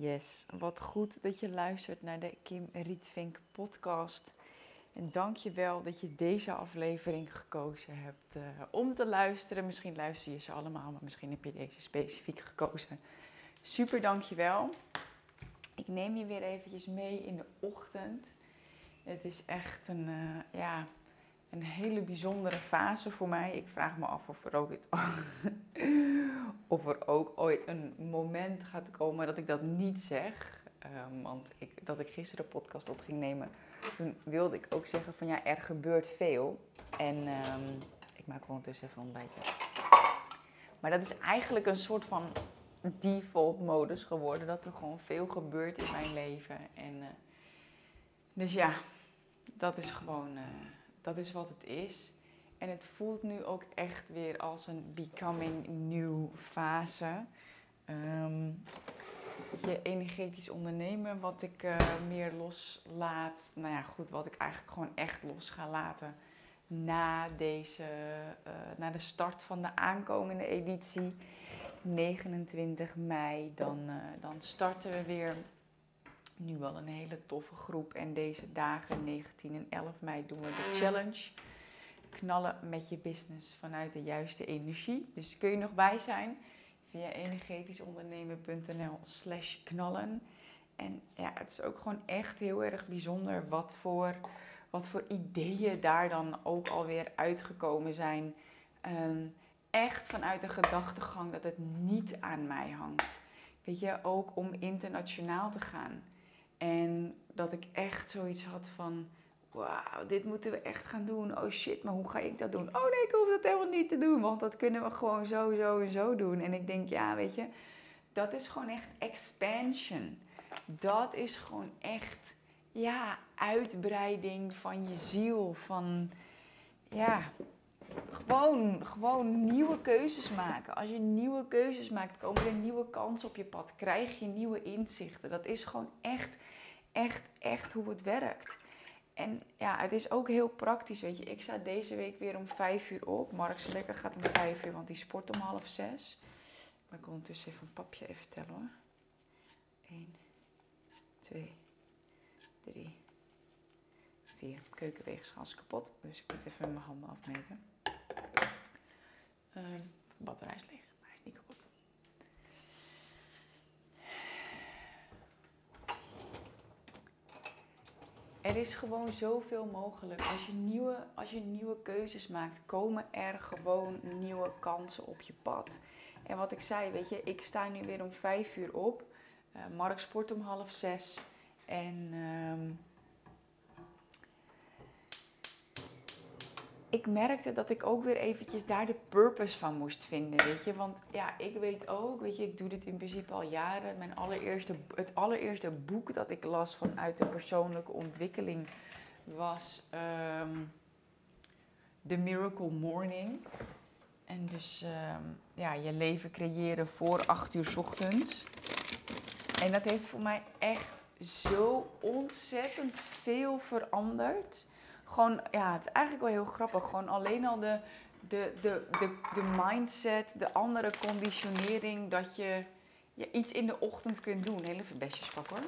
Yes, wat goed dat je luistert naar de Kim Rietvink podcast. En dank je wel dat je deze aflevering gekozen hebt uh, om te luisteren. Misschien luister je ze allemaal, maar misschien heb je deze specifiek gekozen. Super, dank je wel. Ik neem je weer eventjes mee in de ochtend. Het is echt een, uh, ja, een hele bijzondere fase voor mij. Ik vraag me af of er ook, of er ook ooit een moment gaat komen dat ik dat niet zeg. Um, want ik, dat ik gisteren podcast op ging nemen, toen wilde ik ook zeggen van ja, er gebeurt veel. En um, ik maak ondertussen even een ontbijtje. Maar dat is eigenlijk een soort van default modus geworden. Dat er gewoon veel gebeurt in mijn leven. En, uh, dus ja, dat is gewoon... Uh, dat is wat het is. En het voelt nu ook echt weer als een becoming new fase. Um, je energetisch ondernemen, wat ik uh, meer loslaat. Nou ja, goed, wat ik eigenlijk gewoon echt los ga laten na deze, uh, na de start van de aankomende editie. 29 mei, dan, uh, dan starten we weer nu wel een hele toffe groep. En deze dagen, 19 en 11 mei, doen we de challenge. Knallen met je business vanuit de juiste energie. Dus kun je nog bij zijn via energetischondernemen.nl slash knallen. En ja, het is ook gewoon echt heel erg bijzonder wat voor, wat voor ideeën daar dan ook alweer uitgekomen zijn. Um, echt vanuit de gedachtegang dat het niet aan mij hangt. Weet je, ook om internationaal te gaan. En dat ik echt zoiets had van, wauw, dit moeten we echt gaan doen. Oh shit, maar hoe ga ik dat doen? Oh nee, ik hoef dat helemaal niet te doen, want dat kunnen we gewoon zo, zo en zo doen. En ik denk, ja, weet je, dat is gewoon echt expansion. Dat is gewoon echt, ja, uitbreiding van je ziel, van, ja, gewoon, gewoon nieuwe keuzes maken. Als je nieuwe keuzes maakt, komen er nieuwe kansen op je pad. Krijg je nieuwe inzichten. Dat is gewoon echt echt, echt hoe het werkt. En ja, het is ook heel praktisch, weet je. Ik sta deze week weer om vijf uur op. Mark lekker gaat om vijf uur, want die sport om half zes. Maar ik ondertussen even een papje even tellen hoor. 1, 2, 3, 4. Keukenweegschaal is kapot, dus ik moet even mijn handen afmeten. De batterij is leeg, maar hij is niet kapot. Er is gewoon zoveel mogelijk. Als je, nieuwe, als je nieuwe keuzes maakt, komen er gewoon nieuwe kansen op je pad. En wat ik zei, weet je, ik sta nu weer om vijf uur op. Uh, Mark sport om half zes. En um, ik merkte dat ik ook weer eventjes daar de purpose van moest vinden, weet je. Want ja, ik weet ook, weet je, ik doe dit in principe al jaren. Mijn allereerste, het allereerste boek dat ik las vanuit de persoonlijke ontwikkeling was um, The Miracle Morning. En dus um, ja, je leven creëren voor acht uur ochtends. En dat heeft voor mij echt zo ontzettend veel veranderd gewoon, ja, het is eigenlijk wel heel grappig. Gewoon alleen al de, de, de, de, de mindset, de andere conditionering dat je, je iets in de ochtend kunt doen. Heel even bestjes pakken hoor.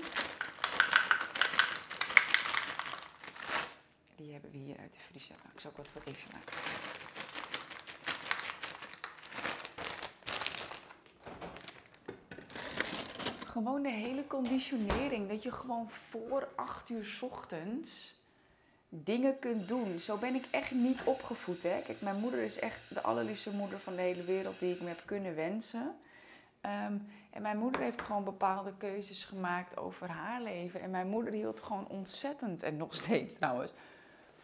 Die hebben we hier uit de vriezer. Nou, ik zal ook wat voor maken. Gewoon de hele conditionering. Dat je gewoon voor 8 uur ochtends dingen kunt doen. Zo ben ik echt niet opgevoed. Hè? Kijk, mijn moeder is echt de allerliefste moeder van de hele wereld die ik me heb kunnen wensen. Ehm, en mijn moeder heeft gewoon bepaalde keuzes gemaakt over haar leven. En mijn moeder hield gewoon ontzettend, en nog steeds trouwens,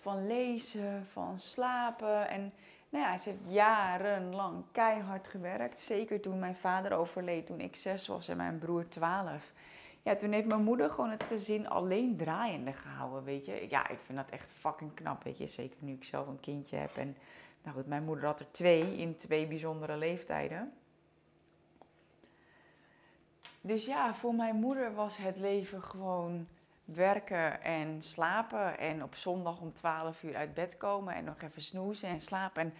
van lezen, van slapen. En nou ja, ze heeft jarenlang keihard gewerkt. Zeker toen mijn vader overleed, toen ik zes was en mijn broer twaalf ja, toen heeft mijn moeder gewoon het gezin alleen draaiende gehouden, weet je. Ja, ik vind dat echt fucking knap, weet je. Zeker nu ik zelf een kindje heb. En nou goed, mijn moeder had er twee in twee bijzondere leeftijden. Dus ja, voor mijn moeder was het leven gewoon werken en slapen. En op zondag om 12 uur uit bed komen en nog even snoezen en slapen. En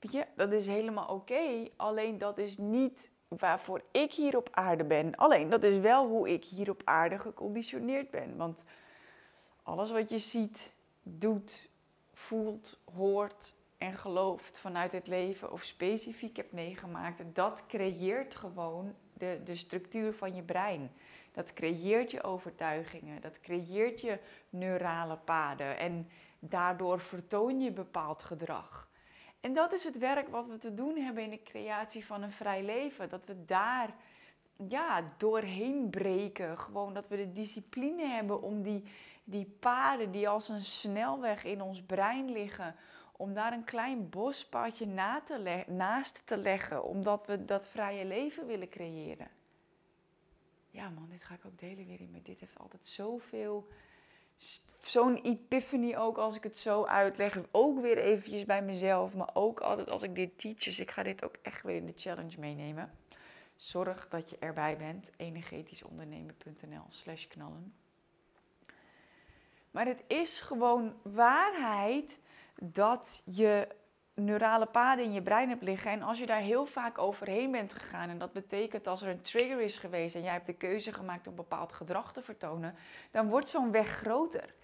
weet je, dat is helemaal oké. alleen dat is niet waarvoor ik hier op aarde ben. Alleen dat is wel hoe ik hier op aarde geconditioneerd ben. Want alles wat je ziet, doet, voelt, hoort en gelooft vanuit het leven of specifiek hebt meegemaakt, dat creëert gewoon de, de structuur van je brein. Dat creëert je overtuigingen, dat creëert je neurale paden en daardoor vertoon je bepaald gedrag. En dat is het werk wat we te doen hebben in de creatie van een vrij leven. Dat we daar ja, doorheen breken. Gewoon dat we de discipline hebben om die, die paden die als een snelweg in ons brein liggen, om daar een klein bospadje te naast te leggen, omdat we dat vrije leven willen creëren. Ja man, dit ga ik ook delen weer in. Maar dit heeft altijd zoveel, zo'n epiphany ook als ik het zo uitleg. Ook weer eventjes bij mezelf, maar ook altijd als ik dit teach. Dus ik ga dit ook echt weer in de challenge meenemen. Zorg dat je erbij bent. energetischondernemen.nl slash knallen. Maar het is gewoon waarheid dat je neurale paden in je brein hebt liggen. En als je daar heel vaak overheen bent gegaan, en dat betekent als er een trigger is geweest en jij hebt de keuze gemaakt om bepaald gedrag te vertonen, dan wordt zo'n weg groter.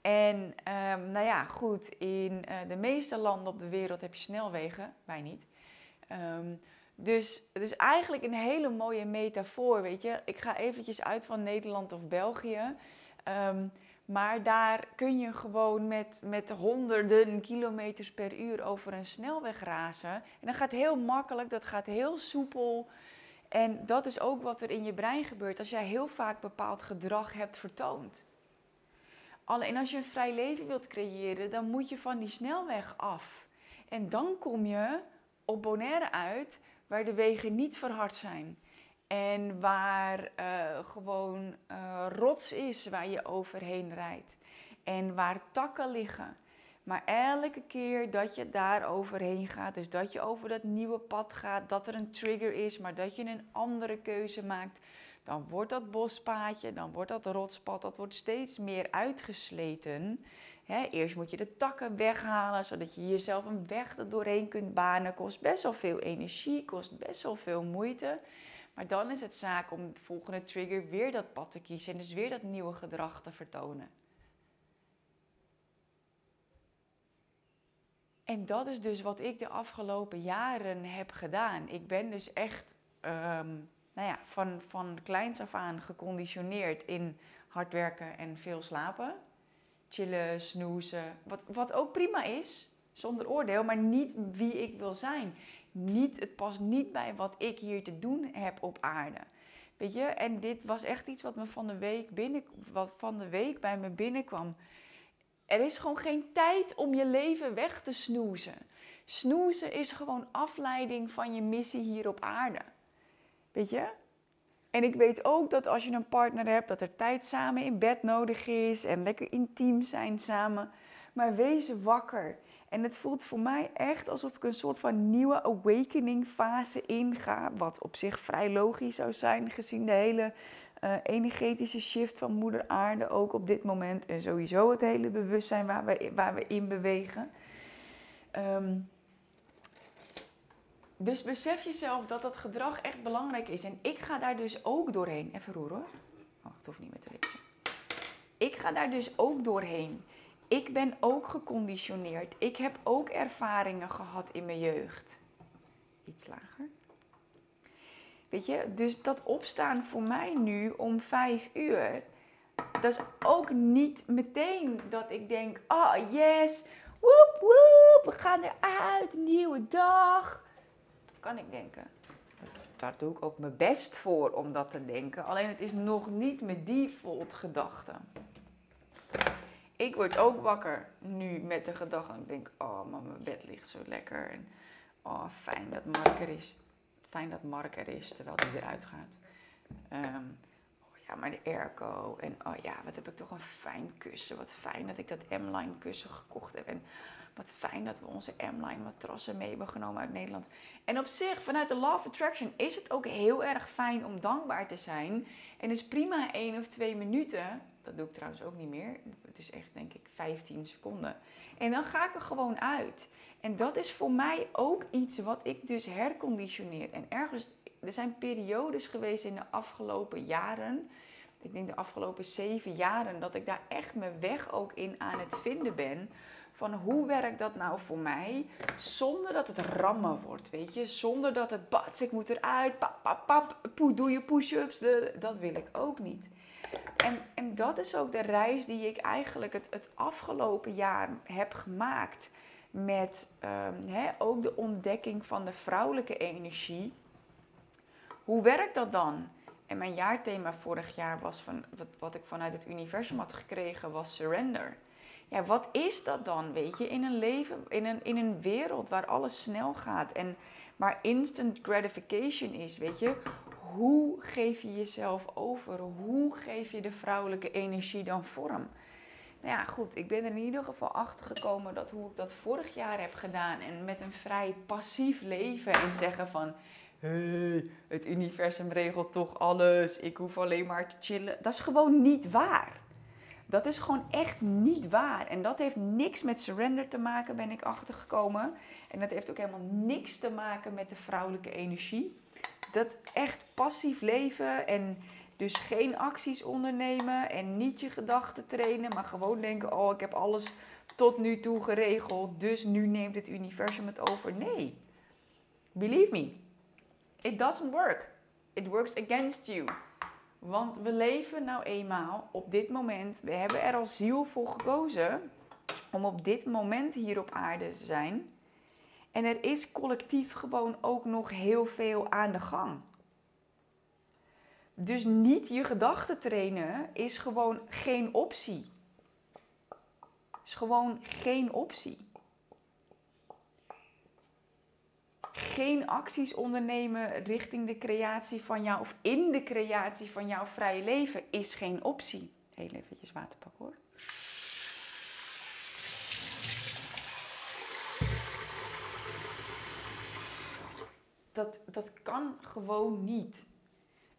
En um, nou ja, goed, in uh, de meeste landen op de wereld heb je snelwegen, wij niet. Um, dus het is eigenlijk een hele mooie metafoor, weet je. Ik ga eventjes uit van Nederland of België. Um, maar daar kun je gewoon met, met honderden kilometers per uur over een snelweg razen. En dat gaat heel makkelijk, dat gaat heel soepel. En dat is ook wat er in je brein gebeurt als jij heel vaak bepaald gedrag hebt vertoond. Alleen als je een vrij leven wilt creëren, dan moet je van die snelweg af. En dan kom je op Bonaire uit, waar de wegen niet verhard zijn. En waar uh, gewoon uh, rots is waar je overheen rijdt. En waar takken liggen. Maar elke keer dat je daar overheen gaat, dus dat je over dat nieuwe pad gaat, dat er een trigger is, maar dat je een andere keuze maakt, dan wordt dat bospaadje, dan wordt dat rotspad, dat wordt steeds meer uitgesleten. eerst moet je de takken weghalen, zodat je jezelf een weg er doorheen kunt banen. Kost best wel veel energie, kost best wel veel moeite. Maar dan is het zaak om de volgende trigger weer dat pad te kiezen en dus weer dat nieuwe gedrag te vertonen. En dat is dus wat ik de afgelopen jaren heb gedaan. Ik ben dus echt um, nou ja, van, van kleins af aan geconditioneerd in hard werken en veel slapen. Chillen, snoezen. Wat, wat ook prima is, zonder oordeel, maar niet wie ik wil zijn niet, het past niet bij wat ik hier te doen heb op aarde. Weet je, en dit was echt iets wat me van de week, binnen, wat van de week bij me binnenkwam. Er is gewoon geen tijd om je leven weg te snoezen. Snoezen is gewoon afleiding van je missie hier op aarde. Weet je? En ik weet ook dat als je een partner hebt, dat er tijd samen in bed nodig is en lekker intiem zijn samen. Maar wees wakker. En het voelt voor mij echt alsof ik een soort van nieuwe awakening fase inga. Wat op zich vrij logisch zou zijn, gezien de hele uh, energetische shift van Moeder Aarde ook op dit moment. En sowieso het hele bewustzijn waar we, waar we in bewegen. Um, dus besef jezelf dat dat gedrag echt belangrijk is. En ik ga daar dus ook doorheen. Even roeren hoor. Oh, het hoeft niet met te lezen. Ik ga daar dus ook doorheen ik ben ook geconditioneerd. Ik heb ook ervaringen gehad in mijn jeugd. Iets lager. Weet je, dus dat opstaan voor mij nu om vijf uur, dat is ook niet meteen dat ik denk, oh yes, woep woep, we gaan eruit, nieuwe dag. Dat kan ik denken. Daar doe ik ook mijn best voor om dat te denken. Alleen het is nog niet mijn default gedachte ik word ook wakker nu met de gedachte. Ik denk, oh, maar mijn bed ligt zo lekker. En oh, fijn dat Mark er is. Fijn dat Mark er is, terwijl hij eruit gaat. Ehm, oh ja, maar de airco. En oh ja, wat heb ik toch een fijn kussen. Wat fijn dat ik dat M-line kussen gekocht heb. En wat fijn dat we onze M-line matrassen mee hebben genomen uit Nederland. En op zich, vanuit de Law of Attraction, is het ook heel erg fijn om dankbaar te zijn. En is prima één of twee minuten dat doe ik trouwens ook niet meer. Het is echt, denk ik, 15 seconden. En dan ga ik er gewoon uit. En dat is voor mij ook iets wat ik dus herconditioneer. En ergens, er zijn periodes geweest in de afgelopen jaren, ik denk de afgelopen zeven jaren, dat ik daar echt mijn weg ook in aan het vinden ben. Van hoe werkt dat nou voor mij? Zonder dat het rammen wordt, weet je? Zonder dat het bats, ik moet eruit, pap, pap, pap, doe je push-ups. Dat wil ik ook niet. En, en dat is ook de reis die ik eigenlijk het, het afgelopen jaar heb gemaakt. Met um, ook de ontdekking van de vrouwelijke energie. Hoe werkt dat dan? En mijn jaarthema vorig jaar was van wat, wat ik vanuit het universum had gekregen, was surrender. Ja, wat is dat dan, weet je, in een leven, in een, in een wereld waar alles snel gaat en waar instant gratification is, weet je? Hoe geef je jezelf over? Hoe geef je de vrouwelijke energie dan vorm? Nou ja, goed, ik ben er in ieder geval achter gekomen dat hoe ik dat vorig jaar heb gedaan en met een vrij passief leven en zeggen van, hey, het universum regelt toch alles, ik hoef alleen maar te chillen. Dat is gewoon niet waar. Dat is gewoon echt niet waar. En dat heeft niks met surrender te maken, ben ik achtergekomen. En dat heeft ook helemaal niks te maken met de vrouwelijke energie. Dat echt passief leven en dus geen acties ondernemen en niet je gedachten trainen, maar gewoon denken: oh, ik heb alles tot nu toe geregeld, dus nu neemt het universum het over. Nee. Believe me, it doesn't work. It works against you. Want we leven nou eenmaal op dit moment, we hebben er als ziel voor gekozen om op dit moment hier op aarde te zijn. En er is collectief gewoon ook nog heel veel aan de gang. Dus niet je gedachten trainen is gewoon geen optie. Is gewoon geen optie. geen acties ondernemen richting de creatie van jou of in de creatie van jouw vrije leven is geen optie. Heel eventjes waterpak hoor. Dat, dat kan gewoon niet.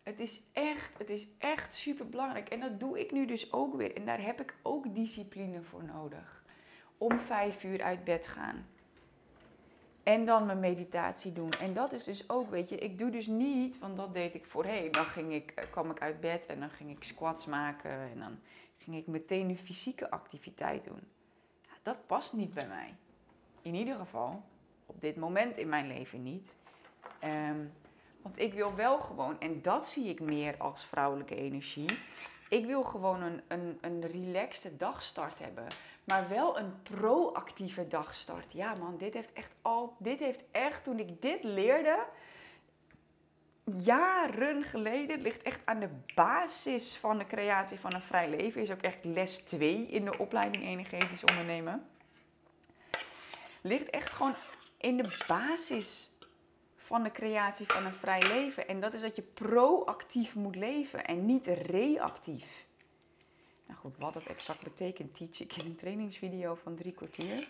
Het is echt, het is echt super belangrijk. En dat doe ik nu dus ook weer. En daar heb ik ook discipline voor nodig. Om vijf uur uit bed gaan en dan mijn meditatie doen. En dat is dus ook, weet je, ik doe dus niet, want dat deed ik voorheen. Dan ging ik, eh, kwam ik uit bed en dan ging ik squats maken. En dan ging ik meteen een fysieke activiteit doen. Dat past niet bij mij. In ieder geval, op dit moment in mijn leven niet. Ehm, want ik wil wel gewoon, en dat zie ik meer als vrouwelijke energie. Ik wil gewoon een, een, een relaxte dagstart hebben. Maar wel een proactieve dagstart. Ja man, dit heeft echt al. Dit heeft echt, toen ik dit leerde. Jaren geleden, ligt echt aan de basis van de creatie van een vrij leven. Is ook echt les 2 in de opleiding energetisch ondernemen. Ligt echt gewoon in de basis van de creatie van een vrij leven. En dat is dat je proactief moet leven en niet reactief. Nou goed, wat dat exact betekent, teach ik in een trainingsvideo van drie kwartier.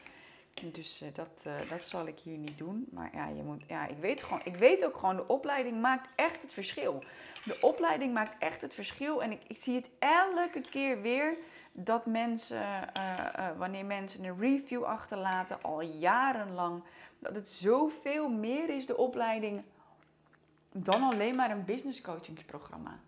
Dus uh, dat, uh, dat zal ik hier niet doen. Maar ja, je moet, ja ik, weet gewoon, ik weet ook gewoon, de opleiding maakt echt het verschil. De opleiding maakt echt het verschil. En ik, ik zie het elke keer weer dat mensen, uh, wanneer mensen een review achterlaten, al jarenlang, dat het zoveel meer is, de opleiding, dan alleen maar een business coachingsprogramma.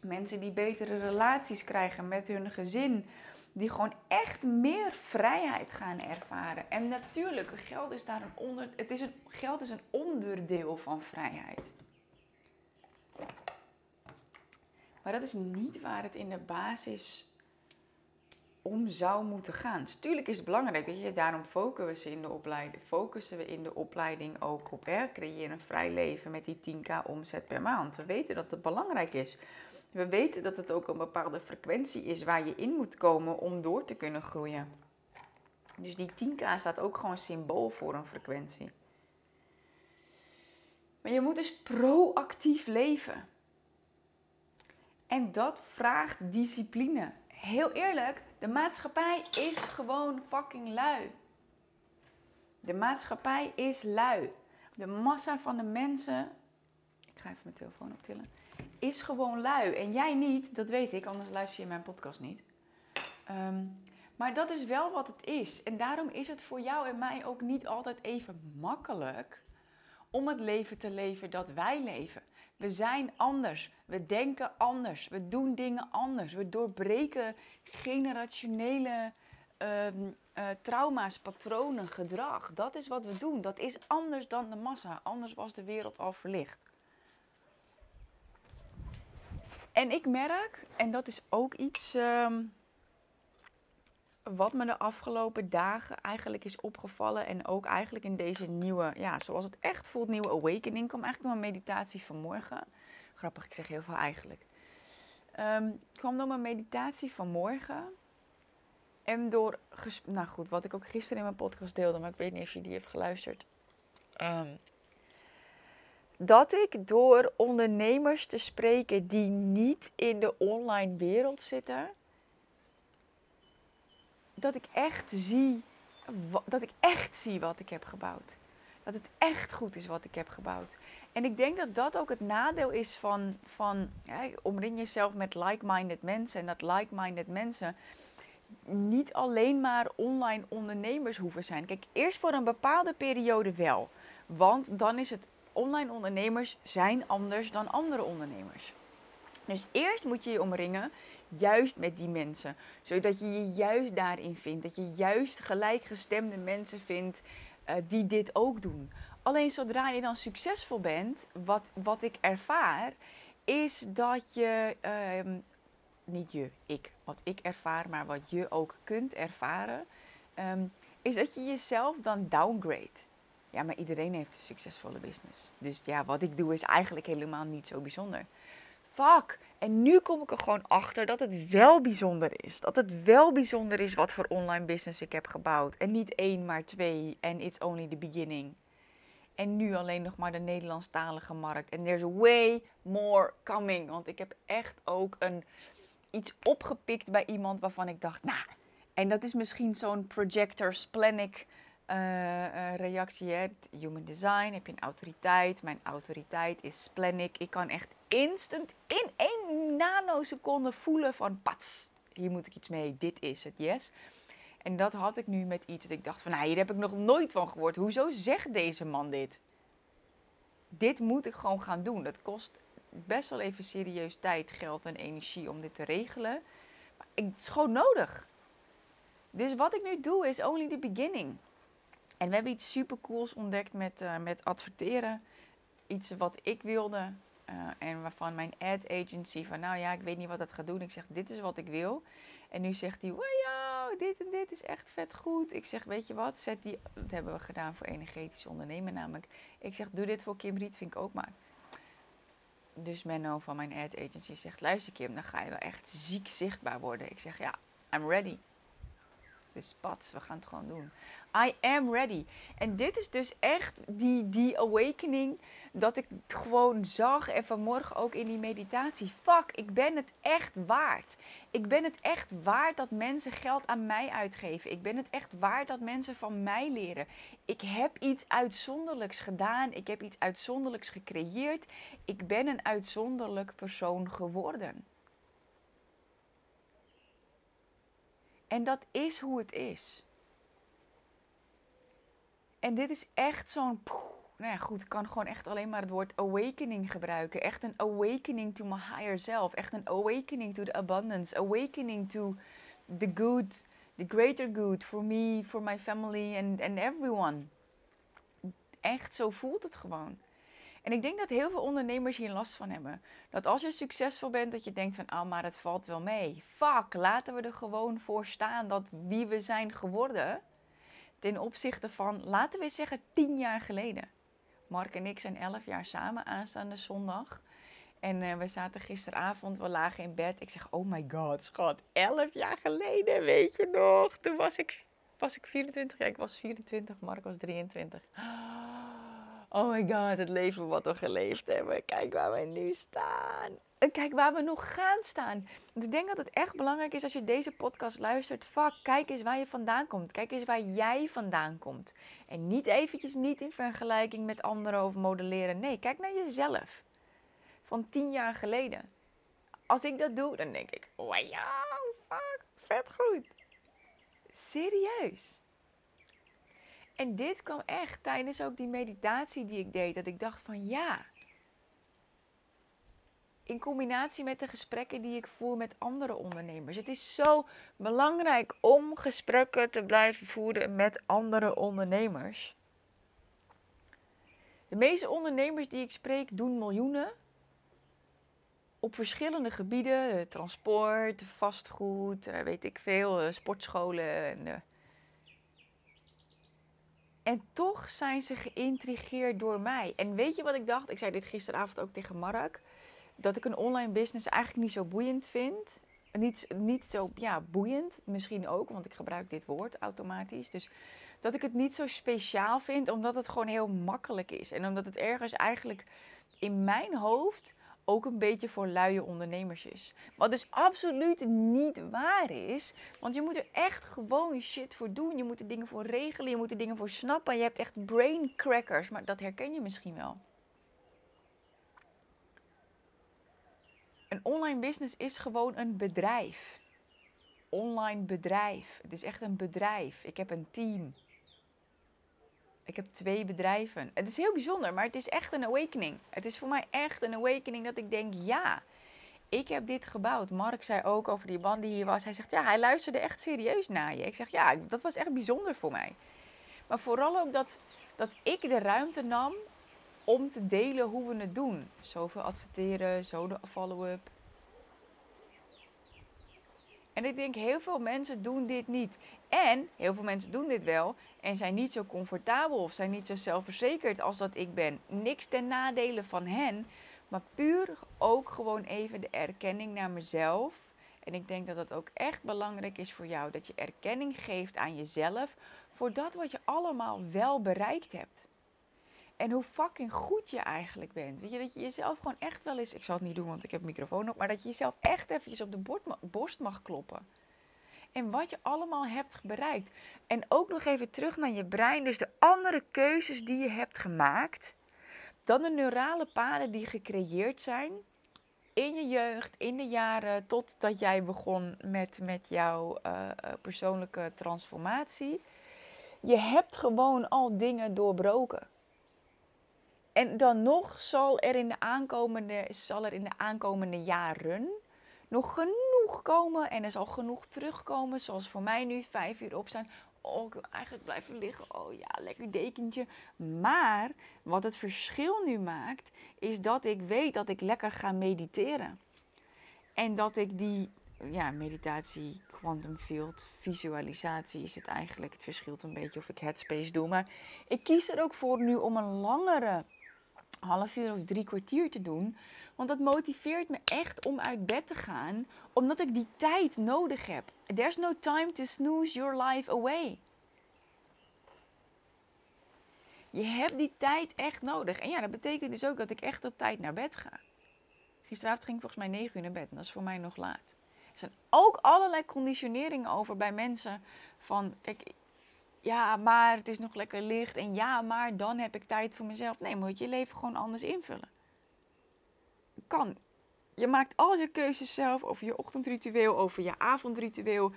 Mensen die betere relaties krijgen met hun gezin. Die gewoon echt meer vrijheid gaan ervaren. En natuurlijk, geld is daar een, onder, het is een, geld is een onderdeel van vrijheid. Maar dat is niet waar het in de basis om zou moeten gaan. Tuurlijk is het belangrijk, weet je, daarom focussen we in de opleiding, focussen we in de opleiding ook op hè, creëren een vrij leven met die 10k omzet per maand. We weten dat het belangrijk is. We weten dat het ook een bepaalde frequentie is waar je in moet komen om door te kunnen groeien. Dus die 10k staat ook gewoon symbool voor een frequentie. Maar je moet dus proactief leven. En dat vraagt discipline. Heel eerlijk, de maatschappij is gewoon fucking lui. De maatschappij is lui. De massa van de mensen. Ik ga even mijn telefoon optillen is gewoon lui. En jij niet, dat weet ik, anders luister je mijn podcast niet. Ehm, Maar dat is wel wat het is. En daarom is het voor jou en mij ook niet altijd even makkelijk om het leven te leven dat wij leven. We zijn anders. We denken anders. We doen dingen anders. We doorbreken generationele um, uh, trauma's, patronen, gedrag. Dat is wat we doen. Dat is anders dan de massa. Anders was de wereld al verlicht. En ik merk, en dat is ook iets um, wat me de afgelopen dagen eigenlijk is opgevallen. En ook eigenlijk in deze nieuwe, ja, zoals het echt voelt, nieuwe awakening. kwam eigenlijk door mijn meditatie vanmorgen. Grappig, ik zeg heel veel eigenlijk. Um, kwam door mijn meditatie vanmorgen. En door, nou goed, wat ik ook gisteren in mijn podcast deelde, maar ik weet niet of je die hebt geluisterd. Um, dat ik door ondernemers te spreken die niet in de online wereld zitten, dat ik echt zie, dat ik echt zie wat ik heb gebouwd. Dat het echt goed is wat ik heb gebouwd. En ik denk dat dat ook het nadeel is van, van omring jezelf met like-minded mensen. En dat like-minded mensen niet alleen maar online ondernemers hoeven zijn. Kijk, eerst voor een bepaalde periode wel. Want dan is het online ondernemers zijn anders dan andere ondernemers. Dus eerst moet je je omringen juist met die mensen. Zodat je je juist daarin vindt. Dat je juist gelijkgestemde mensen vindt uh, die dit ook doen. Alleen zodra je dan succesvol bent, wat, wat ik ervaar, is dat je, uh, niet je, ik, wat ik ervaar, maar wat je ook kunt ervaren, um, is dat je jezelf dan downgrade. Ja, maar iedereen heeft een succesvolle business. Dus ja, wat ik doe is eigenlijk helemaal niet zo bijzonder. Fuck. En nu kom ik er gewoon achter dat het wel bijzonder is. Dat het wel bijzonder is wat voor online business ik heb gebouwd. En niet één, maar twee. En it's only the beginning. En nu alleen nog maar de Nederlandstalige markt. En there's way more coming. Want ik heb echt ook een, iets opgepikt bij iemand waarvan ik dacht, nou, en dat is misschien zo'n projector splenic uh, reactie. Hè? Human design, heb je een autoriteit. Mijn autoriteit is splenic. Ik kan echt instant, in één nanoseconde voelen van pats, hier moet ik iets mee, dit is het, yes. En dat had ik nu met iets dat ik dacht van, nou, hier heb ik nog nooit van gehoord. Hoezo zegt deze man dit? Dit moet ik gewoon gaan doen. Dat kost best wel even serieus tijd, geld en energie om dit te regelen. Maar het is gewoon nodig. Dus wat ik nu doe is only the beginning. En we hebben iets super cools ontdekt met, uh, met adverteren. Iets wat ik wilde. Uh, en waarvan mijn ad agency van, nou ja, ik weet niet wat dat gaat doen. Ik zeg, dit is wat ik wil. En nu zegt hij, wow, dit en dit is echt vet goed. Ik zeg, weet je wat, zet die, dat hebben we gedaan voor energetisch ondernemen namelijk. Ik zeg, doe dit voor Kim Rietvink ook maar. Dus Menno van mijn ad agency zegt, luister Kim, dan ga je wel echt ziek zichtbaar worden. Ik zeg, ja, I'm ready. Dus pats, we gaan het gewoon doen. I am ready. En dit is dus echt die, die awakening dat ik gewoon zag en vanmorgen ook in die meditatie. Fuck, ik ben het echt waard. Ik ben het echt waard dat mensen geld aan mij uitgeven. Ik ben het echt waard dat mensen van mij leren. Ik heb iets uitzonderlijks gedaan. Ik heb iets uitzonderlijks gecreëerd. Ik ben een uitzonderlijk persoon geworden. En dat is hoe het is. En dit is echt zo'n. Nou ja, goed, ik kan gewoon echt alleen maar het woord awakening gebruiken. Echt een awakening to my higher self. Echt een awakening to the abundance. Awakening to the good, the greater good for me, for my family and, and everyone. Echt, zo voelt het gewoon. En ik denk dat heel veel ondernemers hier last van hebben. Dat als je succesvol bent, dat je denkt van, ah, maar het valt wel mee. Fuck, laten we er gewoon voor staan dat wie we zijn geworden, ten opzichte van, laten we zeggen, tien jaar geleden. Mark en ik zijn elf jaar samen aanstaande zondag. En uh, we zaten gisteravond, we lagen in bed. Ik zeg, oh my god, schat, elf jaar geleden, weet je nog? Toen was ik, was ik 24, ja, ik was 24, Mark was 23. Oh my god, het leven wat we geleefd hebben. Kijk waar we nu staan. En kijk waar we nog gaan staan. Dus ik denk dat het echt belangrijk is als je deze podcast luistert. Fuck, kijk eens waar je vandaan komt. Kijk eens waar jij vandaan komt. En niet eventjes niet in vergelijking met anderen of modelleren. Nee, kijk naar jezelf. Van tien jaar geleden. Als ik dat doe, dan denk ik, wow, fuck, vet goed. Serieus. En dit kwam echt tijdens ook die meditatie die ik deed. Dat ik dacht van ja. In combinatie met de gesprekken die ik voer met andere ondernemers. Het is zo belangrijk om gesprekken te blijven voeren met andere ondernemers. De meeste ondernemers die ik spreek doen miljoenen op verschillende gebieden. Eh, transport, vastgoed, eh, weet ik veel, eh, sportscholen. En, en toch zijn ze geïntrigeerd door mij. En weet je wat ik dacht? Ik zei dit gisteravond ook tegen Mark. Dat ik een online business eigenlijk niet zo boeiend vind. Niet, niet zo ja, boeiend, misschien ook, want ik gebruik dit woord automatisch. Dus dat ik het niet zo speciaal vind, omdat het gewoon heel makkelijk is. En omdat het ergens eigenlijk in mijn hoofd ook een beetje voor luie ondernemers is. Wat dus absoluut niet waar is. Want je moet er echt gewoon shit voor doen. Je moet er dingen voor regelen. Je moet er dingen voor snappen. Je hebt echt brain crackers. Maar dat herken je misschien wel. Een online business is gewoon een bedrijf. Online bedrijf. Het is echt een bedrijf. Ik heb een team. Ik heb twee bedrijven. Het is heel bijzonder, maar het is echt een awakening. Het is voor mij echt een awakening dat ik denk, ja, ik heb dit gebouwd. Mark zei ook over die band die hier was. Hij zegt, ja, hij luisterde echt serieus naar je. Ik zeg, ja, dat was echt bijzonder voor mij. Maar vooral ook dat, dat ik de ruimte nam om te delen hoe we het doen. Zoveel adverteren, zo de follow-up. En ik denk, heel veel mensen doen dit niet. En heel veel mensen doen dit wel en zijn niet zo comfortabel of zijn niet zo zelfverzekerd als dat ik ben. Niks ten nadele van hen, maar puur ook gewoon even de erkenning naar mezelf. En ik denk dat dat ook echt belangrijk is voor jou. Dat je erkenning geeft aan jezelf voor dat wat je allemaal wel bereikt hebt. En hoe fucking goed je eigenlijk bent. Weet je, dat je jezelf gewoon echt wel eens... Ik zal het niet doen, want ik heb microfoon op. Maar dat je jezelf echt eventjes op de borst mag kloppen en wat je allemaal hebt bereikt. En ook nog even terug naar je brein, dus de andere keuzes die je hebt gemaakt, dan de neurale paden die gecreëerd zijn in je jeugd, in de jaren totdat jij begon met, met jouw uh, persoonlijke transformatie. Je hebt gewoon al dingen doorbroken. En dan nog zal er in de aankomende, zal er in de aankomende jaren nog genoeg komen en er zal genoeg terugkomen. Zoals voor mij nu vijf uur opstaan. Oh, ik wil eigenlijk blijven liggen. Oh ja, lekker dekentje. Maar wat het verschil nu maakt, is dat ik weet dat ik lekker ga mediteren. En dat ik die ja, meditatie, quantum field, visualisatie is het eigenlijk. Het verschilt een beetje of ik headspace doe. Maar ik kies er ook voor nu om een langere half uur of drie kwartier te doen. Want dat motiveert me echt om uit bed te gaan, omdat ik die tijd nodig heb. There's no time to snooze your life away. Je hebt die tijd echt nodig. En ja, dat betekent dus ook dat ik echt op tijd naar bed ga. Gisteravond ging ik volgens mij 9 uur naar bed en dat is voor mij nog laat. Er zijn ook allerlei conditioneringen over bij mensen van, kijk, ja, maar het is nog lekker licht en ja, maar dan heb ik tijd voor mezelf. Nee, moet je leven gewoon anders invullen kan. Je maakt al je keuzes zelf over je ochtendritueel, over je avondritueel.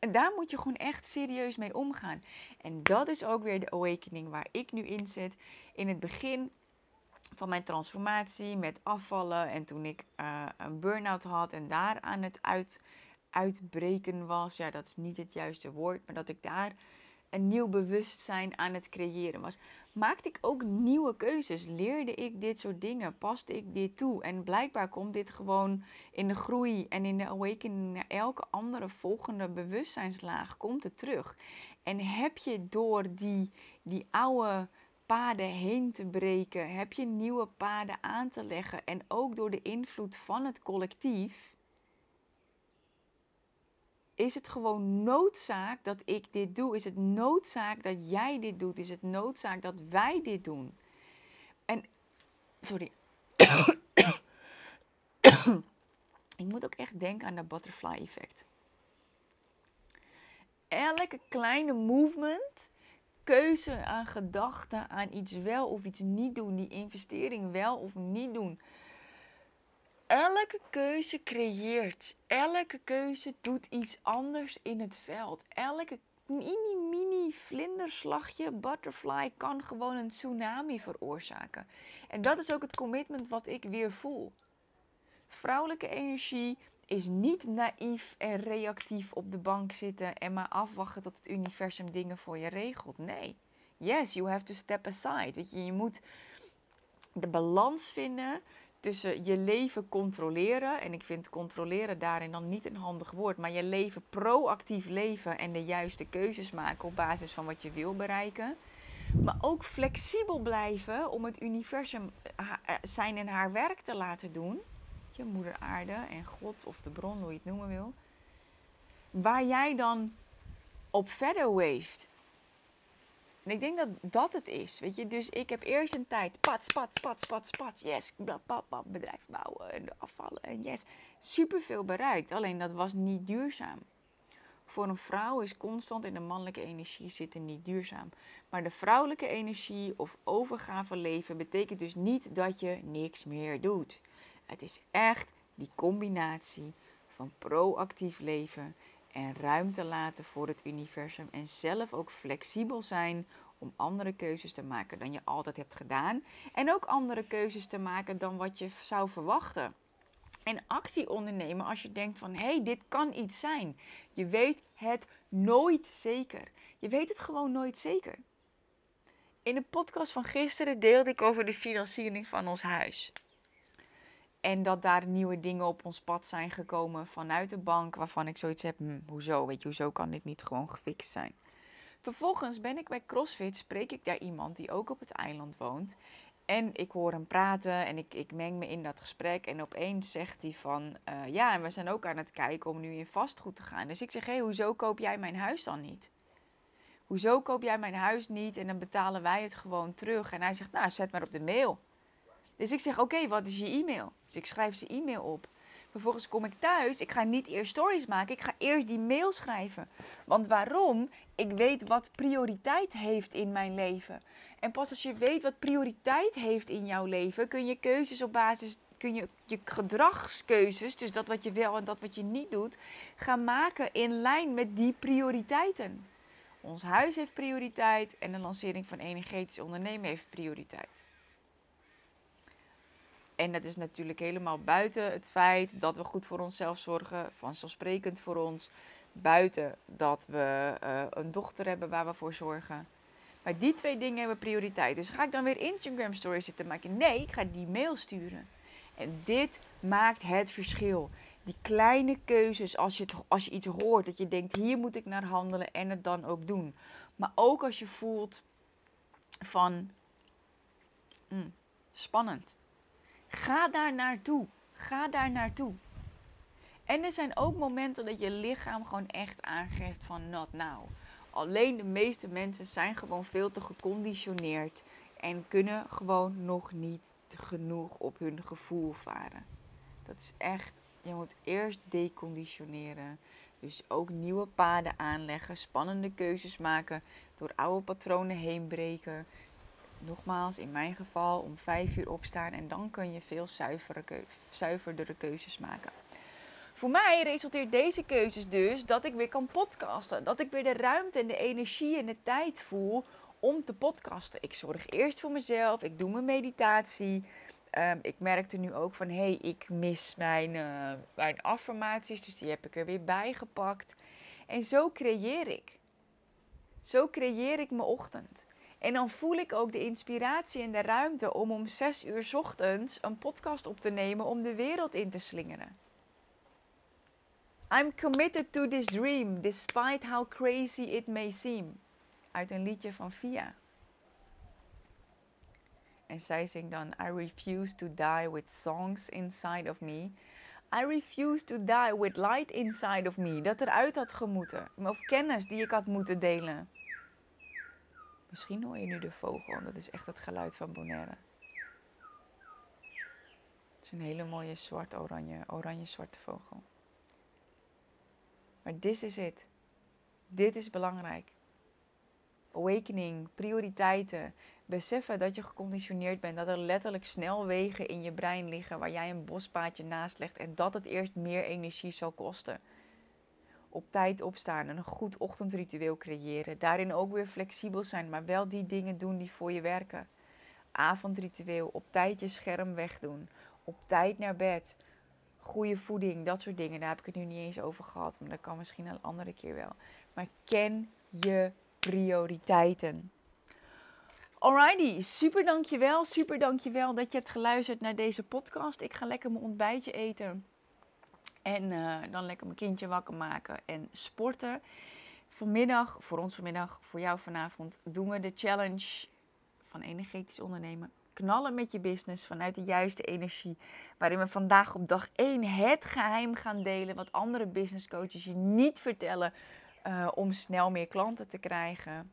En daar moet je gewoon echt serieus mee omgaan. En dat is ook weer de awakening waar ik nu in zit. In het begin van mijn transformatie met afvallen. En toen ik uh, een burn-out had en daar aan het uit, uitbreken was. Ja, dat is niet het juiste woord. Maar dat ik daar een nieuw bewustzijn aan het creëren was maakte ik ook nieuwe keuzes. Leerde ik dit soort dingen? Paste ik dit toe? En blijkbaar komt dit gewoon in de groei en in de awakening naar elke andere volgende bewustzijnslaag komt het terug. En heb je door die, die oude paden heen te breken, heb je nieuwe paden aan te leggen en ook door de invloed van het collectief is het gewoon noodzaak dat ik dit doe? Is het noodzaak dat jij dit doet? Is het noodzaak dat wij dit doen? En, sorry. ik moet ook echt denken aan dat butterfly effect. Elke kleine movement, keuze aan gedachten, aan iets wel of iets niet doen, die investering wel of niet doen elke keuze creëert. Elke keuze doet iets anders in het veld. Elke mini, mini vlinderslagje, butterfly, kan gewoon een tsunami veroorzaken. En dat is ook het commitment wat ik weer voel. Vrouwelijke energie is niet naïef en reactief op de bank zitten en maar afwachten tot het universum dingen voor je regelt. Nee. Yes, you have to step aside. Weet je, je moet de balans vinden tussen je leven controleren. En ik vind controleren daarin dan niet een handig woord. Maar je leven proactief leven en de juiste keuzes maken op basis van wat je wil bereiken. Maar ook flexibel blijven om het universum eh, eh, zijn en haar werk te laten doen. Je moeder aarde en God of de bron, hoe je het noemen wil. Waar jij dan op verder weeft. En ik denk dat dat het is. Weet je, dus ik heb eerst een tijd pats, pats, pats, pats, pats. Yes, bedrijf bouwen en afvallen. En yes, superveel bereikt. Alleen dat was niet duurzaam. Voor een vrouw is constant in de mannelijke energie zitten niet duurzaam. Maar de vrouwelijke energie of overgave leven betekent dus niet dat je niks meer doet. Het is echt die combinatie van proactief leven en ruimte laten voor het universum en zelf ook flexibel zijn om andere keuzes te maken dan je altijd hebt gedaan en ook andere keuzes te maken dan wat je zou verwachten. En actie ondernemen als je denkt van hé, hey, dit kan iets zijn. Je weet het nooit zeker. Je weet het gewoon nooit zeker. In de podcast van gisteren deelde ik over de financiering van ons huis. En dat daar nieuwe dingen op ons pad zijn gekomen vanuit de bank. Waarvan ik zoiets heb, hm, hoezo? Weet je, hoezo kan dit niet gewoon gefixt zijn? Vervolgens ben ik bij CrossFit, spreek ik daar iemand die ook op het eiland woont. En ik hoor hem praten en ik, ik meng me in dat gesprek. En opeens zegt hij van, uh, ja, en we zijn ook aan het kijken om nu in vastgoed te gaan. Dus ik zeg, hé, hey, hoezo koop jij mijn huis dan niet? Hoezo koop jij mijn huis niet en dan betalen wij het gewoon terug? En hij zegt, nou, zet maar op de mail. Dus ik zeg, oké, wat is je e-mail? Dus ik schrijf zijn e-mail op. Vervolgens kom ik thuis. Ik ga niet eerst stories maken. Ik ga eerst die mail schrijven. Want waarom? Ik weet wat prioriteit heeft in mijn leven. En pas als je weet wat prioriteit heeft in jouw leven, kun je keuzes op basis, kun je je gedragskeuzes, dus dat wat je wel en dat wat je niet doet, gaan maken in lijn met die prioriteiten. Ons huis heeft prioriteit en de lancering van energetisch ondernemen heeft prioriteit. En dat is natuurlijk helemaal buiten het feit dat we goed voor onszelf zorgen, vanzelfsprekend voor ons. Buiten dat we uh, een dochter hebben waar we voor zorgen. Maar die twee dingen hebben prioriteit. Dus ga ik dan weer Instagram stories zitten maken? Nee, ik ga die mail sturen. En dit maakt het verschil. Die kleine keuzes, als je, als je iets hoort, dat je denkt, hier moet ik naar handelen en het dan ook doen. Maar ook als je voelt van, mm, spannend. Ga daar naartoe. Ga daar naartoe. En er zijn ook momenten dat je lichaam gewoon echt aangeeft van not now. Alleen de meeste mensen zijn gewoon veel te geconditioneerd en kunnen gewoon nog niet genoeg op hun gevoel varen. Dat is echt, je moet eerst deconditioneren. Dus ook nieuwe paden aanleggen, spannende keuzes maken, door oude patronen heen breken nogmaals, in mijn geval om vijf uur opstaan en dan kun je veel zuiverdere keuzes maken. Voor mij resulteert deze keuzes dus dat ik weer kan podcasten. Dat ik weer de ruimte en de energie en de tijd voel om te podcasten. Ik zorg eerst voor mezelf, ik doe mijn meditatie. Um, ik merkte nu ook van, hé, hey, ik mis mijn, uh, mijn affirmaties, dus die heb ik er weer bij gepakt. En zo creëer ik. Zo creëer ik mijn ochtend. En dan voel ik ook de inspiratie en de ruimte om om 6 uur ochtends een podcast op te nemen om de wereld in te slingeren. I'm committed to this dream, despite how crazy it may seem. Uit een liedje van Via. En zij zingt dan: I refuse to die with songs inside of me. I refuse to die with light inside of me. Dat eruit had gemoeten. Of kennis die ik had moeten delen. Misschien hoor je nu de vogel. Dat is echt het geluid van Bonaire. Het is een hele mooie zwart-oranje, oranje-zwarte vogel. Maar dit is het. Dit is belangrijk. Awakening, prioriteiten, beseffen dat je geconditioneerd bent. Dat er letterlijk snelwegen in je brein liggen waar jij een bospaadje naast legt. En dat het eerst meer energie zal kosten. Op tijd opstaan en een goed ochtendritueel creëren. Daarin ook weer flexibel zijn, maar wel die dingen doen die voor je werken. Avondritueel, op tijd je scherm wegdoen. Op tijd naar bed. Goede voeding, dat soort dingen. Daar heb ik het nu niet eens over gehad, maar dat kan misschien een andere keer wel. Maar ken je prioriteiten. Alrighty, super dankjewel. Super dankjewel dat je hebt geluisterd naar deze podcast. Ik ga lekker mijn ontbijtje eten. En uh, dan lekker mijn kindje wakker maken en sporten. Vanmiddag, voor ons vanmiddag, voor jou vanavond, doen we de challenge van energetisch ondernemen. Knallen met je business vanuit de juiste energie. Waarin we vandaag op dag 1 het geheim gaan delen. Wat andere business coaches je niet vertellen. Uh, om snel meer klanten te krijgen.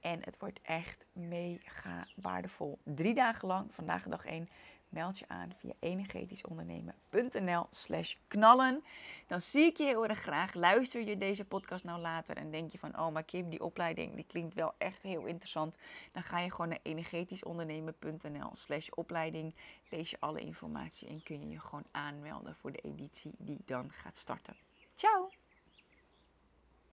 En het wordt echt mega waardevol. Drie dagen lang, vandaag dag 1, meld je aan via energetischondernemen.nl slash knallen. Dan zie ik je heel erg graag. Luister je deze podcast nou later en denk je van... oh, maar Kim, die opleiding die klinkt wel echt heel interessant. Dan ga je gewoon naar energetischondernemen.nl slash opleiding. Lees je alle informatie en kun je je gewoon aanmelden voor de editie die dan gaat starten. Ciao!